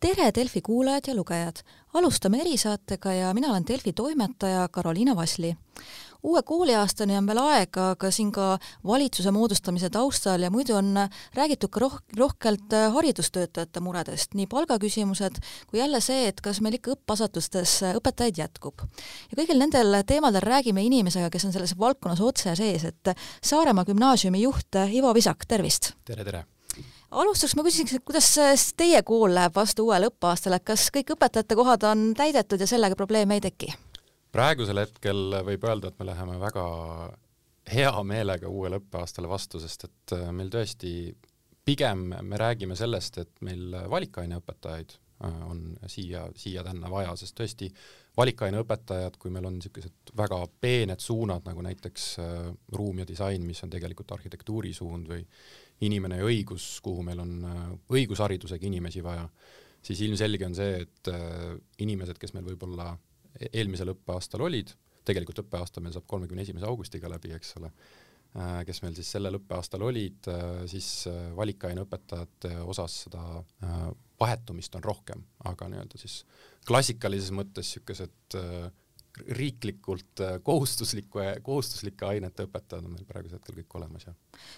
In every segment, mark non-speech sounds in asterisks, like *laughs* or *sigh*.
tere, Delfi kuulajad ja lugejad! alustame erisaatega ja mina olen Delfi toimetaja Karoliina Vasli. uue kooliaastani on veel aega, aga siin ka valitsuse moodustamise taustal ja muidu on räägitud ka roh-, rohkelt haridustöötajate muredest, nii palgaküsimused kui jälle see, et kas meil ikka õppeasutustes õpetajaid jätkub. ja kõigil nendel teemadel räägime inimesega, kes on selles valdkonnas otse sees, et Saaremaa gümnaasiumi juht Ivo Visak, tervist! tere, tere! Alustuseks ma küsiks, et kuidas teie kool läheb vastu uuele õppeaastale, kas kõik õpetajate kohad on täidetud ja sellega probleeme ei teki? praegusel hetkel võib öelda, et me läheme väga hea meelega uuele õppeaastale vastu, sest et äh, meil tõesti pigem me räägime sellest, et meil valikaineõpetajaid äh, on siia, siia-tänna vaja, sest tõesti valikaineõpetajad, kui meil on niisugused väga peened suunad, nagu näiteks äh, ruum ja disain, mis on tegelikult arhitektuuri suund või inimene ja õigus, kuhu meil on äh, õigusharidusega inimesi vaja, siis ilmselge on see, et äh, inimesed, kes meil võib-olla e-, eelmisel õppeaastal olid, tegelikult õppeaasta meil saab kolmekümne esimese augustiga läbi, eks ole, äh, kes meil siis sellel õppeaastal olid, siis valikaineõpetajate osas seda vahetumist on rohkem, aga nii-öelda siis klassikalises mõttes niisugused riiklikult äh, kohustusliku, kohustuslike ainete õpetajad on meil praegusel hetkel kõik olemas, jah.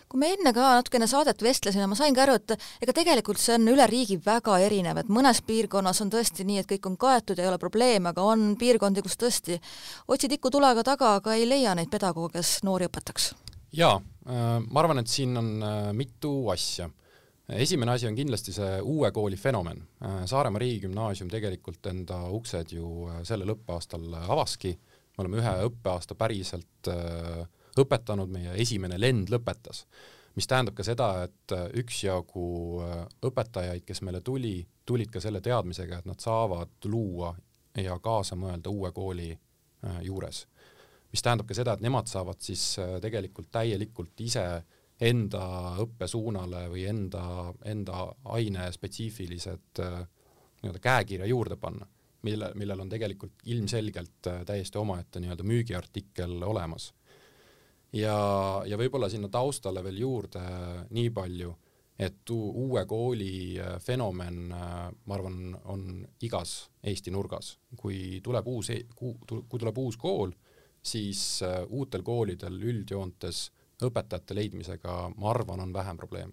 kui me enne ka natukene saadet vestlesime, ma sain ka aru, et ega tegelikult see on üle riigi väga erinev, et mõnes piirkonnas on tõesti nii, et kõik on kaetud ei ole probleeme, aga on piirkondi, kus tõesti otsid tikutulega taga, aga ei leia neid pedagooge, kes noori õpetaks. jaa, äh, ma arvan, et siin on äh, mitu asja esimene asi on kindlasti see uue kooli fenomen. Äh, Saaremaa riigigümnaasium tegelikult enda uksed ju äh, sellel õppeaastal avaski, me oleme ühe õppeaasta päriselt äh, õpetanud, meie esimene lend lõpetas. mis tähendab ka seda, et üksjagu õpetajaid, kes meile tuli, tulid ka selle teadmisega, et nad saavad luua ja kaasa mõelda uue kooli juures. mis tähendab ka seda, et nemad saavad siis tegelikult täielikult ise enda õppesuunale või enda, enda aine spetsiifilised äh, nii-öelda käekirja juurde panna, mille, millel on tegelikult ilmselgelt äh, täiesti omaette nii-öelda müügiartikkel olemas. ja, ja võib-olla sinna taustale veel juurde äh, nii palju, et uue kooli fenomen, ma arvan, on igas Eesti nurgas. kui tuleb uus, e-, kui tuleb uus kool, siis uutel koolidel üldjoontes õpetajate leidmisega, ma arvan, on vähem probleeme.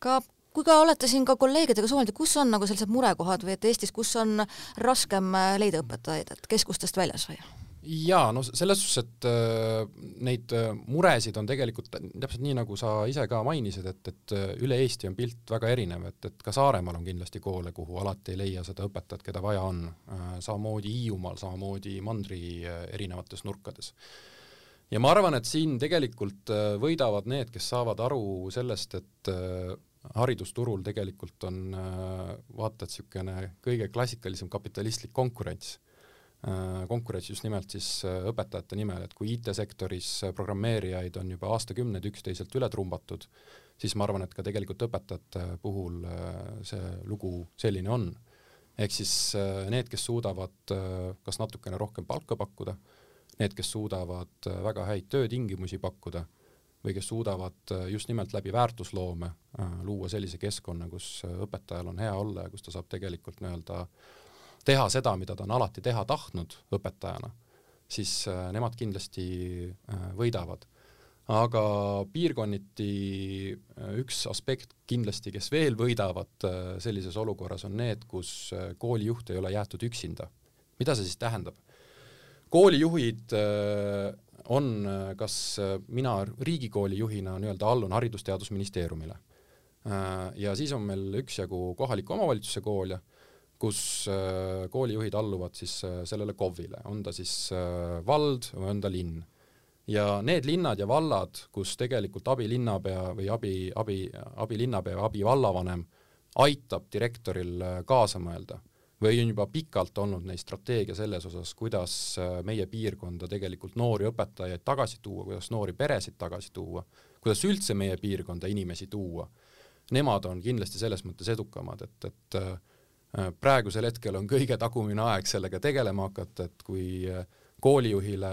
aga kui ka olete siin ka kolleegidega suhelnud, kus on nagu sellised murekohad või et Eestis, kus on raskem leida õpetajaid, et keskustest väljas või? jaa, no selles suhtes, et äh, neid äh, muresid on tegelikult täpselt nii, nagu sa ise ka mainisid, et, et äh, üle Eesti on pilt väga erinev, et, et ka Saaremaal on kindlasti koole, kuhu alati ei leia seda õpetajat, keda vaja on äh,. samamoodi Hiiumaal, samamoodi mandri äh, erinevates nurkades ja ma arvan, et siin tegelikult äh, võidavad need, kes saavad aru sellest, et äh, haridusturul tegelikult on äh, vaata et niisugune kõige klassikalisem kapitalistlik konkurents, konkurents just nimelt siis õpetajate nimel, et kui IT-sektoris programmeerijaid on juba aastakümneid üksteiselt üle trumbatud, siis ma arvan, et ka tegelikult õpetajate puhul see lugu selline on. ehk siis need, kes suudavad kas natukene rohkem palka pakkuda, need, kes suudavad äh, väga häid töötingimusi pakkuda või kes suudavad äh, just nimelt läbi väärtusloome äh, luua sellise keskkonna, kus õpetajal on hea olla ja kus ta saab tegelikult nii-öelda teha seda, mida ta on alati teha tahtnud õpetajana, siis nemad kindlasti võidavad. aga piirkonniti üks aspekt kindlasti, kes veel võidavad sellises olukorras, on need, kus koolijuht ei ole jäetud üksinda. mida see siis tähendab? Koolijuhid äh, on, äh, kas äh, mina riigikooli juhina nii-öelda allun Haridus-Teadusministeeriumile. ja siis on meil üksjagu kohaliku omavalitsuse koole, kus koolijuhid alluvad siis sellele KOV-ile, on ta siis vald või on ta linn. ja need linnad ja vallad, kus tegelikult abilinnapea või abi, abi, abilinnapea või abivallavanem aitab direktoril kaasa mõelda või on juba pikalt olnud neil strateegia selles osas, kuidas äh, meie piirkonda tegelikult noori õpetajaid tagasi tuua, kuidas noori peresid tagasi tuua, kuidas üldse meie piirkonda inimesi tuua, nemad on kindlasti selles mõttes edukamad, et, et äh, praegusel hetkel on kõige tagumine aeg sellega tegelema hakata, et kui äh, koolijuhile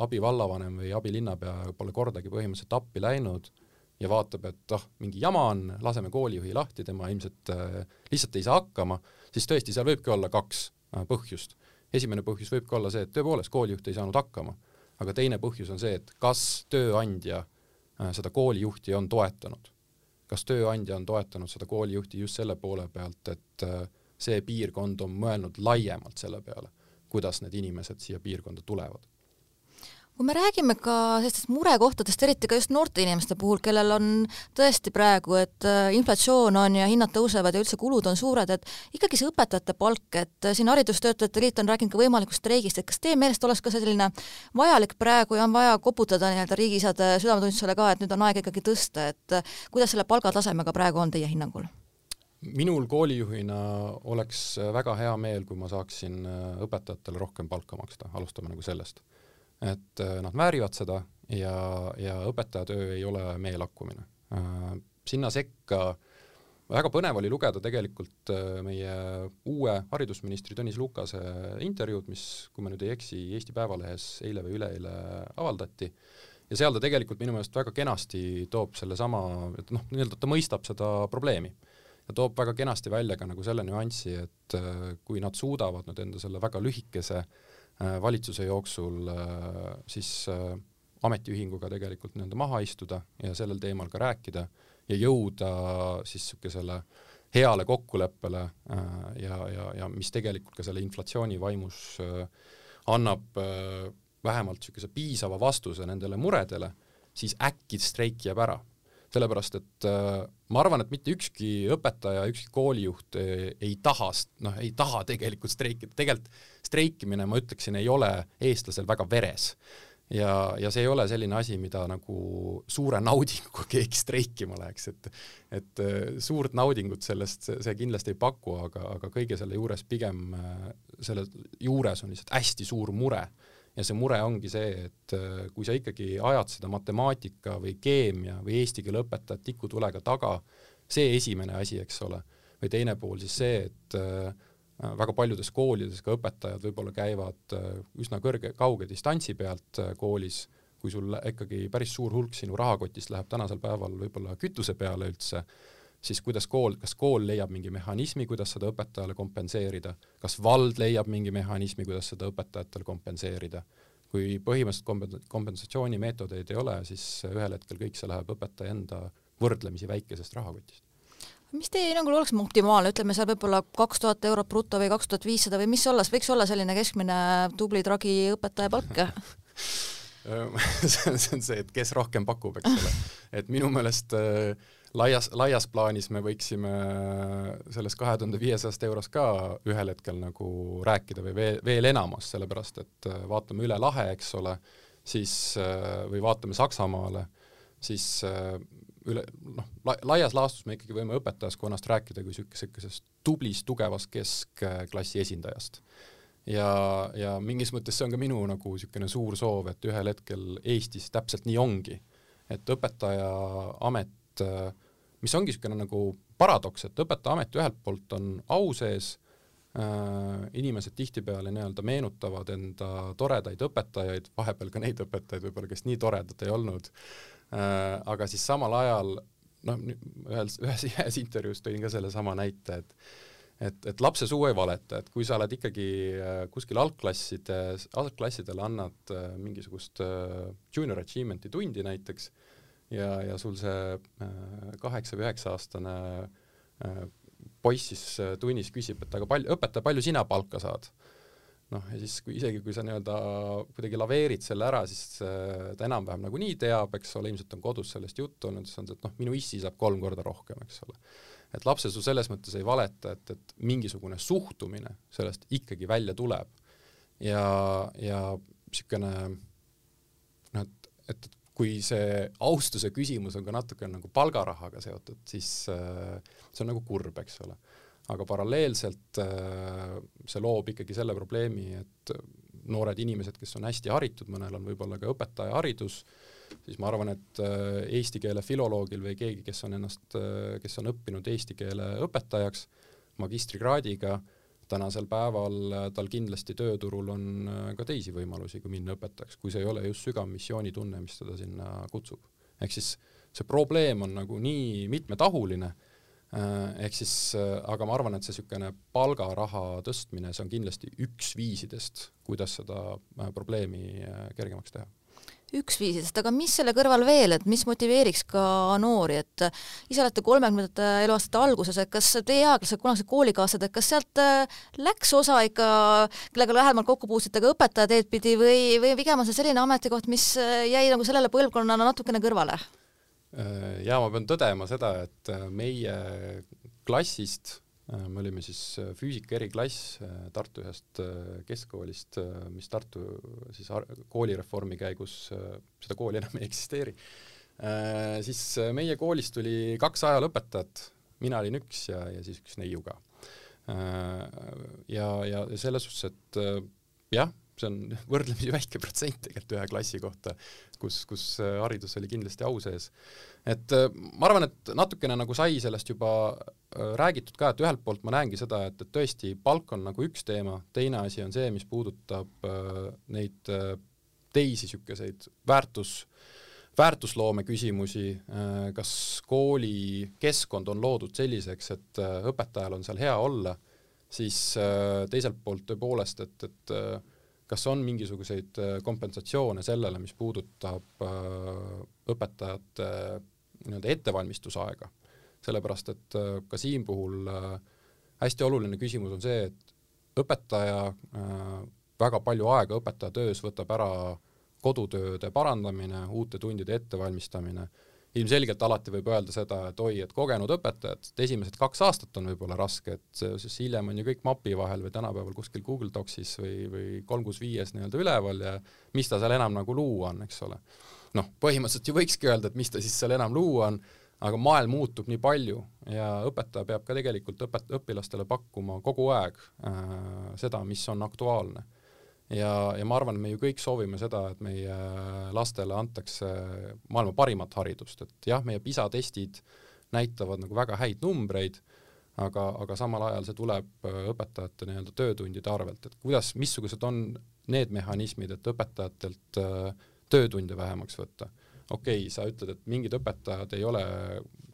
abivallavanem või abilinnapea pole kordagi põhimõtteliselt appi läinud, ja vaatab, et ah, mingi jama on, laseme koolijuhi lahti, tema ilmselt äh, lihtsalt ei saa hakkama, siis tõesti, seal võibki olla kaks äh, põhjust. esimene põhjus võibki olla see, et tõepoolest koolijuht ei saanud hakkama, aga teine põhjus on see, et kas tööandja äh, seda koolijuhti on toetanud. kas tööandja on toetanud seda koolijuhti just selle poole pealt, et äh, see piirkond on mõelnud laiemalt selle peale, kuidas need inimesed siia piirkonda tulevad kui me räägime ka sellistest murekohtadest, eriti ka just noorte inimeste puhul, kellel on tõesti praegu, et äh, inflatsioon on ja hinnad tõusevad ja üldse kulud on suured, et ikkagi see õpetajate palk, et äh, siin Haridustöötajate Liit on rääkinud ka võimalikust streigist, et kas teie meelest oleks ka selline vajalik praegu ja on vaja koputada nii-öelda riigisade südametunnistusele ka, et nüüd on aeg ikkagi tõsta, et äh, kuidas selle palgatasemega praegu on teie hinnangul? minul koolijuhina oleks väga hea meel, kui ma saaksin õpetajatele rohkem palka maksta, alustame nagu sellest et äh, nad väärivad seda ja, ja õpetaja töö ei ole meelakkumine. Äh, sinna sekka väga põnev oli lugeda tegelikult äh, meie uue haridusministri Tõnis Lukase intervjuud, mis, kui ma nüüd ei eksi, Eesti Päevalehes eile või üleeile avaldati, ja seal ta tegelikult minu meelest väga kenasti toob sellesama, et noh, nii-öelda ta mõistab seda probleemi ja toob väga kenasti välja ka nagu selle nüansi, et kui nad suudavad nüüd enda selle väga lühikese Äh, valitsuse jooksul äh, siis äh, ametiühinguga tegelikult nii-öelda maha istuda ja sellel teemal ka rääkida ja jõuda siis niisugusele heale kokkuleppele ja, ja, ja mis tegelikult ka selle inflatsiooni vaimus annab vähemalt niisuguse piisava vastuse nendele muredele, siis äkki streik jääb ära sellepärast et äh, ma arvan, et mitte ükski õpetaja, ükski koolijuht ei, taha, noh, ei taha tegelikult streikida, tegelikult streikimine, ma ütleksin, ei ole eestlasel väga veres. ja, ja see ei ole selline asi, mida nagu suure naudinguga *laughs* keegi streikima läheks, et et äh, suurt naudingut sellest see kindlasti ei paku, aga, aga kõige selle juures pigem, äh, selle juures on lihtsalt hästi suur mure ja see mure ongi see, et äh, kui sa ikkagi ajad seda matemaatika või keemia või eesti keele õpetajat tikutulega taga, see esimene asi, eks ole, või teine pool siis see, et äh, väga paljudes koolides ka õpetajad võib-olla käivad äh, üsna kõrge, kauge distantsi pealt koolis, kui sul ikkagi päris suur hulk sinu rahakotist läheb tänasel päeval võib-olla kütuse peale üldse, siis kuidas kool, kas kool leiab mingi mehhanismi, kuidas seda õpetajale kompenseerida, kas vald leiab mingi mehhanismi, kuidas seda õpetajatele kompenseerida. kui põhimõtteliselt kompen-, kompensatsioonimeetodeid ei ole, siis ühel hetkel kõik see läheb õpetaja enda võrdlemisi väikesest rahakotist mis teie hinnangul oleks optimaalne, ütleme seal võib-olla kaks tuhat eurot bruto või kaks tuhat viissada või mis olla, võiks olla selline keskmine tubli tragi õpetaja palk *laughs* *laughs* see on see, et kes rohkem pakub, eks ole. et minu meelest äh, laias, laias plaanis me võiksime sellest kahe tuhande viiesajast eurost ka ühel hetkel nagu rääkida või veel, veel enamast, sellepärast et äh, vaatame üle lahe, eks ole, siis äh, või vaatame Saksamaale, siis äh, üle, noh, laias laastus me ikkagi võime õpetajaskonnast rääkida kui niisugusest tublist, tugevast keskklassi esindajast. ja, ja mingis mõttes see on ka minu nagu niisugune suur soov, et ühel hetkel Eestis täpselt nii ongi, et õpetaja amet äh, mis ongi niisugune nagu paradoks, et õpetajaamet ühelt poolt on au sees äh,, inimesed tihtipeale nii-öelda meenutavad enda toredaid õpetajaid, vahepeal ka neid õpetajaid võib-olla, kes nii toredad ei olnud äh,, aga siis samal ajal noh, ühel, ühes, ühes intervjuus tõin ka sellesama näite, et et, et lapse suu ei valeta, et kui sa oled ikkagi äh, kuskil algklassides, algklassidele annad mingisugust junior achievement'i tundi näiteks, ja, ja sul see äh, kaheksa või üheksa aastane äh, poiss siis äh, tunnis küsib, et aga palju, õpetaja, palju sina palka saad? noh, ja siis kui isegi, kui sa nii-öelda kuidagi laveerid selle ära, siis ta enam-vähem nagunii teab, eks ole, ilmselt on kodus sellest juttu olnud, siis on see, et noh, minu issi saab kolm korda rohkem, eks ole. et lapsesuu selles mõttes ei valeta, et, et mingisugune suhtumine sellest ikkagi välja tuleb. ja, ja niisugune noh, et, et kui see austuse küsimus on ka natuke nagu palgarahaga seotud, siis äh, see on nagu kurb, eks ole. aga paralleelselt äh, see loob ikkagi selle probleemi, et noored inimesed, kes on hästi haritud, mõnel on võib-olla ka õpetajaharidus, siis ma arvan, et äh, eesti keele filoloogil või keegi, kes on ennast, kes on õppinud eesti keele õpetajaks magistrikraadiga, tänasel päeval äh, tal kindlasti tööturul on äh, ka teisi võimalusi, kui minna õpetajaks, kui see ei ole just sügav missioonitunne, mis teda sinna kutsub. ehk siis see probleem on nagu nii mitmetahuline, ehk siis aga ma arvan, et see niisugune palgaraha tõstmine, see on kindlasti üks viisidest, kuidas seda probleemi kergemaks teha üks viisidest, aga mis selle kõrval veel, et mis motiveeriks ka noori, et ise olete kolmekümnendate eluaastate alguses, et kas teie eaklased, kunagised koolikaaslased, et kas sealt äh, läks osa ikka, kellega lähemalt kokku puutusite ka õpetaja teed pidi või, või pigem on see selline ametikoht, mis äh, jäi nagu sellele põlvkonnale natukene kõrvale? Äh, jaa, ma pean tõdema seda, et meie klassist me olime siis äh, füüsika eriklass äh, Tartu ühest keskkoolist, mis Tartu siis koolireformi käigus, seda kooli enam *laughs* ei eksisteeri, siis meie koolist tuli kaks ajalooõpetajat, mina olin üks ja, ja siis üks neiu ka. Ja, ja selles suhtes, et jah, see on *laughs* võrdlemisi väike protsent tegelikult ühe klassi kohta, kus, kus äh, haridus oli kindlasti au sees. et äh, ma arvan, et natukene nagu sai sellest juba äh, räägitud ka, et ühelt poolt ma näengi seda, et, et tõesti palk on nagu üks teema, teine asi on see, mis puudutab neid teisi niisuguseid väärtus, väärtusloome küsimusi, kas koolikeskkond on loodud selliseks, et õpetajal on seal hea olla, siis teiselt poolt tõepoolest, et, et kas on mingisuguseid äh, kompensatsioone sellele, mis puudutab äh, õpetajate nii-öelda ettevalmistusaega? sellepärast, et äh, ka siin puhul hästi oluline küsimus on see, et õpetaja, väga palju aega õpetaja töös võtab ära kodutööde parandamine, uute tundide ettevalmistamine ilmselgelt alati võib öelda seda, et oi, et kogenud õpetajad, et esimesed kaks aastat on võib-olla raske, et siis hiljem on ju kõik mapi vahel või tänapäeval kuskil Google Docsis või, või kolm kuus viies nii-öelda üleval ja mis ta seal enam nagu luua on, eks ole. noh, põhimõtteliselt ju võikski öelda, et mis ta siis seal enam luua on, aga maailm muutub nii palju ja õpetaja peab ka tegelikult õpet-, õpilastele pakkuma kogu aeg äh, seda, mis on aktuaalne ja, ja ma arvan, me ju kõik soovime seda, et meie lastele antakse maailma parimat haridust, et jah, meie PISA testid näitavad nagu väga häid numbreid, aga, aga samal ajal see tuleb õpetajate nii-öelda töötundide arvelt, et kuidas, missugused on need mehhanismid, et õpetajatelt äh, töötunde vähemaks võtta. okei okay,, sa ütled, et mingid õpetajad ei ole,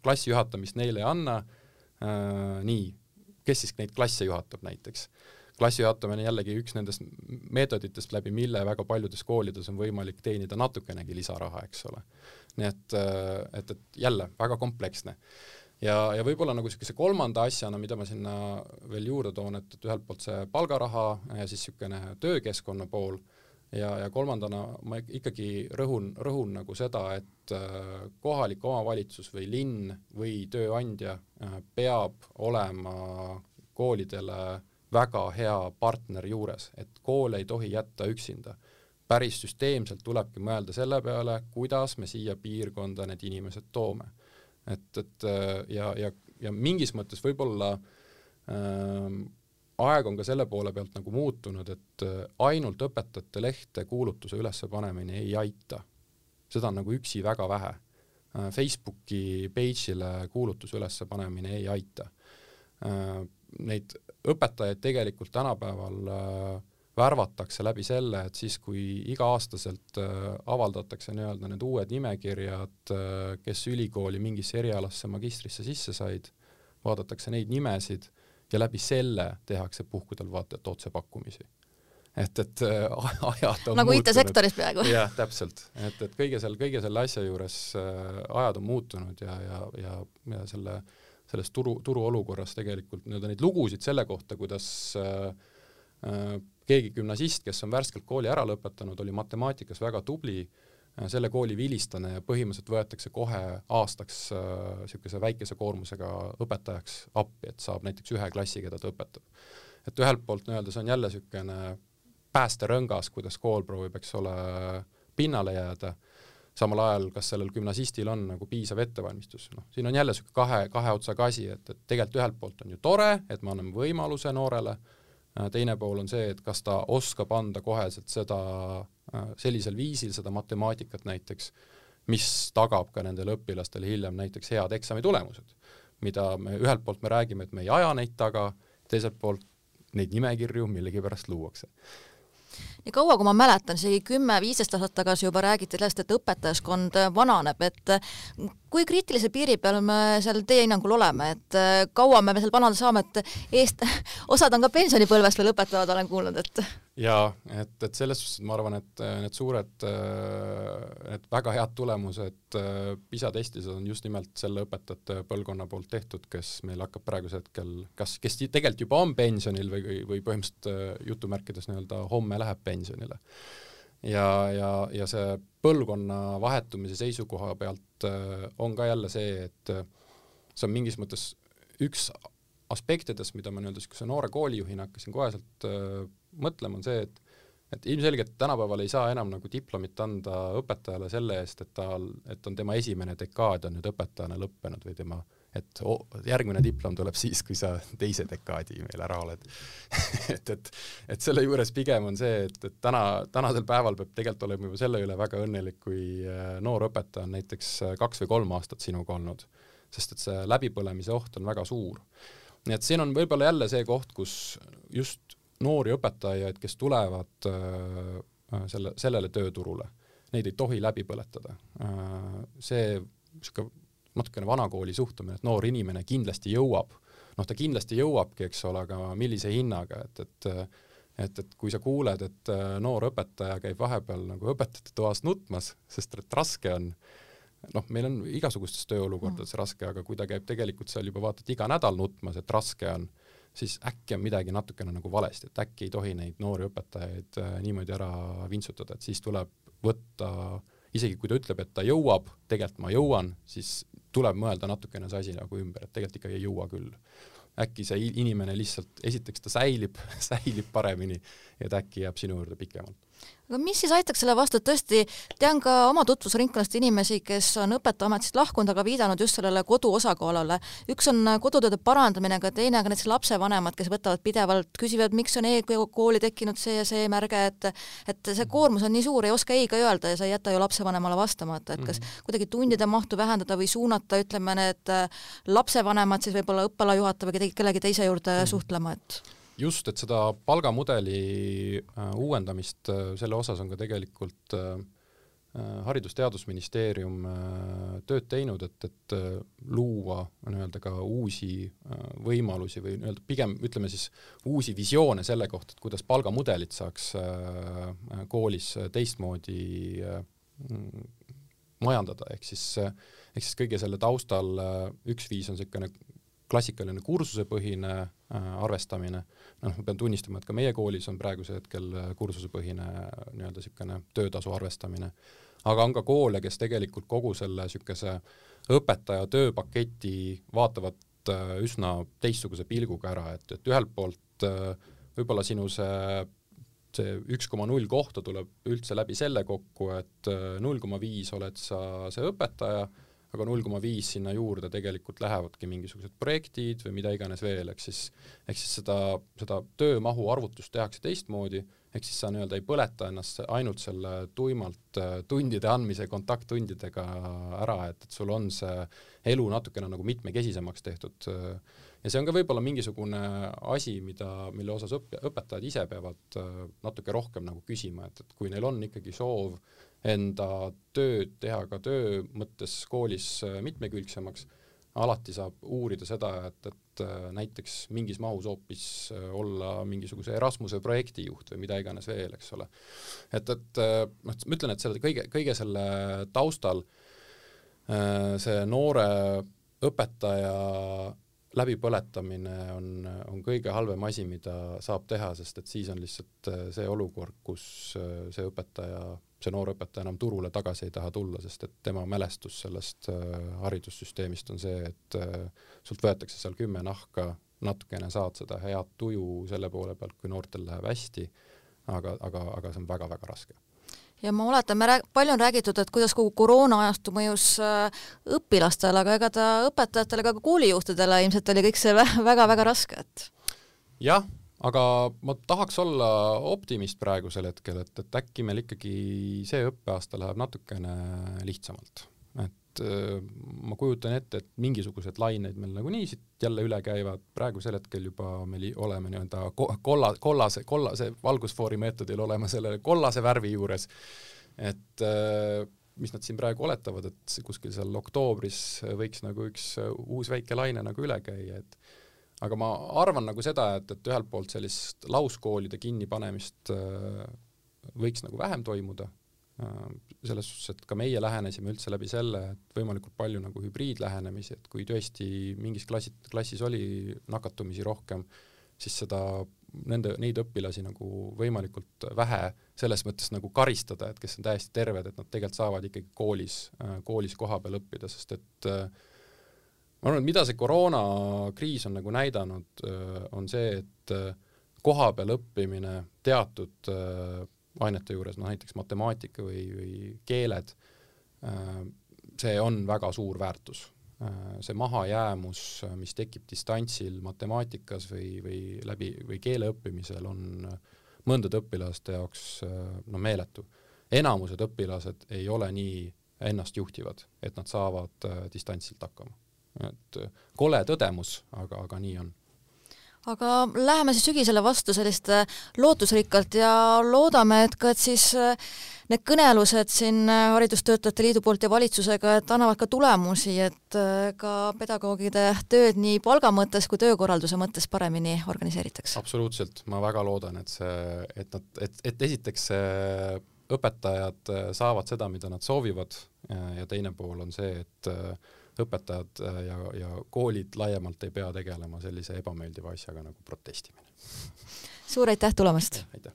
klassi juhatamist neile ei anna äh,, nii, kes siis neid klasse juhatab näiteks klassi jaotamine jällegi üks nendest meetoditest, läbi mille väga paljudes koolides on võimalik teenida natukenegi lisaraha, eks ole. nii et, et, et jälle väga kompleksne. ja, ja võib-olla nagu niisuguse kolmanda asjana, mida ma sinna veel juurde toon, et, et ühelt poolt see palgaraha ja siis niisugune töökeskkonna pool ja, ja kolmandana ma ikkagi rõhun, rõhun nagu seda, et äh, kohalik omavalitsus või linn või tööandja äh, peab olema koolidele väga hea partner juures, et kool ei tohi jätta üksinda. päris süsteemselt tulebki mõelda selle peale, kuidas me siia piirkonda need inimesed toome. et, et ja, ja, ja mingis mõttes võib-olla ähm, aeg on ka selle poole pealt nagu muutunud, et ainult õpetajate lehte kuulutuse ülespanemine ei aita. seda on nagu üksi väga vähe. Facebooki page'ile kuulutuse ülespanemine ei aita. Neid õpetajaid tegelikult tänapäeval äh, värvatakse läbi selle, et siis, kui iga-aastaselt äh, avaldatakse nii-öelda need uued nimekirjad, äh, kes ülikooli mingisse erialasse magistrisse sisse said, vaadatakse neid nimesid ja läbi selle tehakse puhkudel vaata et otsepakkumisi. et, et ajad on nagu IT-sektoris peaaegu. jah, täpselt, et, et kõige seal, kõige selle asja juures ajad on muutunud ja, ja, ja, ja selle äh, selles turu, turuolukorras tegelikult nii-öelda neid lugusid selle kohta, kuidas äh, äh, keegi gümnasist, kes on värskelt kooli ära lõpetanud, oli matemaatikas väga tubli äh,, selle kooli vilistlane ja põhimõtteliselt võetakse kohe aastaks niisuguse väikese koormusega õpetajaks appi, et saab näiteks ühe klassi, keda ta õpetab. et ühelt poolt nii-öelda see on jälle niisugune päästerõngas, kuidas kool proovib, eks ole, pinnale jääda samal ajal, kas sellel gümnasistil on nagu piisav ettevalmistus, noh, siin on jälle niisugune kahe, kahe otsaga asi, et, et tegelikult ühelt poolt on ju tore, et me anname võimaluse noorele, äh, teine pool on see, et kas ta oskab anda koheselt seda, äh, sellisel viisil seda matemaatikat näiteks, mis tagab ka nendele õpilastele hiljem näiteks head eksamitulemused. mida me ühelt poolt me räägime, et me ei aja neid taga, teiselt poolt neid nimekirju millegipärast luuakse nii kaua, kui ma mäletan, isegi kümme-viisteist aastat tagasi juba räägiti sellest, et õpetajaskond vananeb, et kui kriitilise piiri peal me seal teie hinnangul oleme, et kaua me seal vanada saame, et eest, *laughs* osad on ka pensionipõlvest veel õpetavad, olen kuulnud, et *laughs* jaa, et, et selles suhtes ma arvan, et need suured, need väga head tulemused PISA testis on just nimelt selle õpetajate põlvkonna poolt tehtud, kes meil hakkab praegusel hetkel, kas, kes tegelikult juba on pensionil või, või põhimõtteliselt jutumärkides nii-öelda homme läheb pensionile. ja, ja, ja see põlvkonna vahetumise seisukoha pealt on ka jälle see, et see on mingis mõttes üks aspektidest, mida ma nii-öelda niisuguse noore koolijuhina hakkasin koheselt äh, mõtlema, on see, et et ilmselgelt tänapäeval ei saa enam nagu diplomit anda õpetajale selle eest, et tal, et on tema esimene dekaad on nüüd õpetajana lõppenud või tema, et järgmine diplom tuleb siis, kui sa teise dekaadi meil ära oled *laughs* et, et, et selle juures pigem on see, et, et täna, tänasel päeval peab tegelikult olema juba selle üle väga õnnelik, kui äh, noor õpetaja on näiteks äh, kaks või kolm aastat sinuga olnud, sest et see läbipõlemise oht on väga suur. Nii et siin on võib-olla jälle see koht, kus just noori õpetajaid, kes tulevad äh, selle, sellele tööturule, neid ei tohi läbi põletada. See niisugune natukene vanakooli suhtumine, et noor inimene kindlasti jõuab, noh, ta kindlasti jõuabki, eks ole, aga millise hinnaga, et, et et, et kui sa kuuled, et äh, noor õpetaja käib vahepeal nagu õpetajate toas nutmas, sest et raske on äh, noh, meil on igasugustes tööolukordades mm. raske, aga kui ta käib tegelikult seal juba vaata et iga nädal nutmas, et raske on, siis äkki on midagi natukene nagu valesti, et äkki ei tohi neid noori õpetajaid äh, niimoodi ära vintsutada, et siis tuleb võtta, isegi kui ta ütleb, et ta jõuab, tegelikult ma jõuan, siis tuleb mõelda natukene see asi nagu ümber, et tegelikult ikkagi ei jõua küll. äkki see inimene lihtsalt, esiteks ta säilib, *laughs* säilib paremini ja et äkki jääb sinu juurde pikemalt aga mis siis aitaks selle vastu, et tõesti tean ka oma tutvusringkonnast inimesi, kes on õpetajaametist lahkunud, aga viidanud just sellele kodu osakaalule. üks on kodutööde parandamine, aga teine aga näiteks lapsevanemad, kes võtavad pidevalt, küsivad, miks on e-kooli tekkinud see ja see märge, et et see koormus on nii suur, ei oska ei ka öelda ja sa ei jäta ju lapsevanemale vastamata, et kas -hmm. kuidagi tundide mahtu vähendada või suunata, ütleme, need lapsevanemad siis võib-olla õppela juhataja või kellegi teise juurde -hmm. suhtlema, et just, et seda palgamudeli äh, uuendamist, äh, selle osas on ka tegelikult äh, Haridus-Teadusministeerium tööd teinud, et, et luua nii-öelda ka uusi võimalusi või nii-öelda pigem ütleme siis uusi visioone selle kohta, et kuidas palgamudelit saaks koolis teistmoodi majandada, ehk siis, ehk siis kõige selle taustal üks viis on niisugune klassikaline kursusepõhine arvestamine noh, ma pean tunnistama, et ka meie koolis on praegusel hetkel äh, kursusepõhine äh, nii-öelda niisugune töötasu arvestamine. aga on ka koole, kes tegelikult kogu selle niisuguse õpetaja tööpaketi vaatavad äh, üsna teistsuguse pilguga ära, et, et ühelt poolt võib-olla sinu see see üks koma null kohta tuleb üldse läbi selle kokku, et null koma viis oled sa see õpetaja, aga null koma viis sinna juurde tegelikult lähevadki mingisugused projektid või mida iganes veel, ehk siis ehk siis seda, seda töömahu arvutust tehakse teistmoodi, ehk siis sa nii-öelda ei põleta ennast ainult selle tuimalt äh, tundide andmise kontakttundidega ära, et, et sul on see elu natukene nagu mitmekesisemaks tehtud ja see on ka võib-olla mingisugune asi, mida, mille osas õpp-, õpetajad ise peavad äh, natuke rohkem nagu küsima, et, et kui neil on ikkagi soov äh, enda tööd teha ka töö mõttes koolis äh, mitmekülgsemaks, alati saab uurida seda, et, et äh, näiteks mingis mahus hoopis äh, olla mingisuguse Erasmuse projektijuht või mida iganes veel, eks ole. et, et noh, ma ütlen, et selle kõige, kõige selle taustal see noore õpetaja läbipõletamine on, on kõige halvem asi, mida saab teha, sest et siis on lihtsalt see olukord, kus see õpetaja see noor õpetaja enam turule tagasi ei taha tulla, sest et tema mälestus sellest äh, haridussüsteemist on see, et äh, sult võetakse seal kümme nahka, natukene saad seda head tuju selle poole pealt, kui noortel läheb hästi, aga, aga, aga see on väga-väga raske ja ma oletan, me rääg-, palju on räägitud, et kuidas kogu koroona ajastu mõjus äh, õpilastele, aga ega ta õpetajatele, ka koolijuhtidele ilmselt oli kõik see väga-väga raske, et jah, aga ma tahaks olla optimist praegusel hetkel, et, et äkki meil ikkagi see õppeaasta läheb natukene lihtsamalt. Et ma kujutan ette, et mingisugused lained meil nagunii siit jälle üle käivad, praegusel hetkel juba meil oleme nii-öelda kolla, kollase, kollase valgusfoori meetodil oleme selle kollase värvi juures, et mis nad siin praegu oletavad, et kuskil seal oktoobris võiks nagu üks uus väike laine nagu üle käia, et aga ma arvan nagu seda, et, et ühelt poolt sellist lauskoolide kinnipanemist äh, võiks nagu vähem toimuda, äh, selles suhtes, et ka meie lähenesime üldse läbi selle, et võimalikult palju nagu hübriidlähenemisi, et kui tõesti mingis klassi, klassis oli nakatumisi rohkem, siis seda, nende, neid õpilasi nagu võimalikult vähe selles mõttes nagu karistada, et kes on täiesti terved, et nad tegelikult saavad ikkagi koolis, äh, koolis kohapeal õppida, sest et äh, ma arvan, et mida see koroonakriis on nagu näidanud, äh, on see, et äh, kohapeal õppimine teatud äh, ainete juures, noh näiteks matemaatika või, või keeled, see on väga suur väärtus. see mahajäämus, mis tekib distantsil matemaatikas või, või läbi, või keele õppimisel, on mõndade õpilaste jaoks no meeletu. enamused õpilased ei ole nii ennastjuhtivad, et nad saavad distantsilt hakkama et äh, kole tõdemus, aga, aga nii on aga läheme siis sügisele vastu sellist äh, lootusrikkalt ja loodame, et ka, et siis äh, need kõnelused siin Haridustöötajate Liidu poolt ja valitsusega, et annavad ka tulemusi, et ka pedagoogide tööd nii palga mõttes kui töökorralduse mõttes paremini organiseeritakse. absoluutselt, ma väga loodan, et see, et nad, et, et esiteks õpetajad saavad seda, mida nad soovivad ja teine pool on see, et õpetajad äh, ja, ja koolid laiemalt ei pea tegelema sellise ebameeldiva asjaga nagu protestimine. suur aitäh tulemast! aitäh!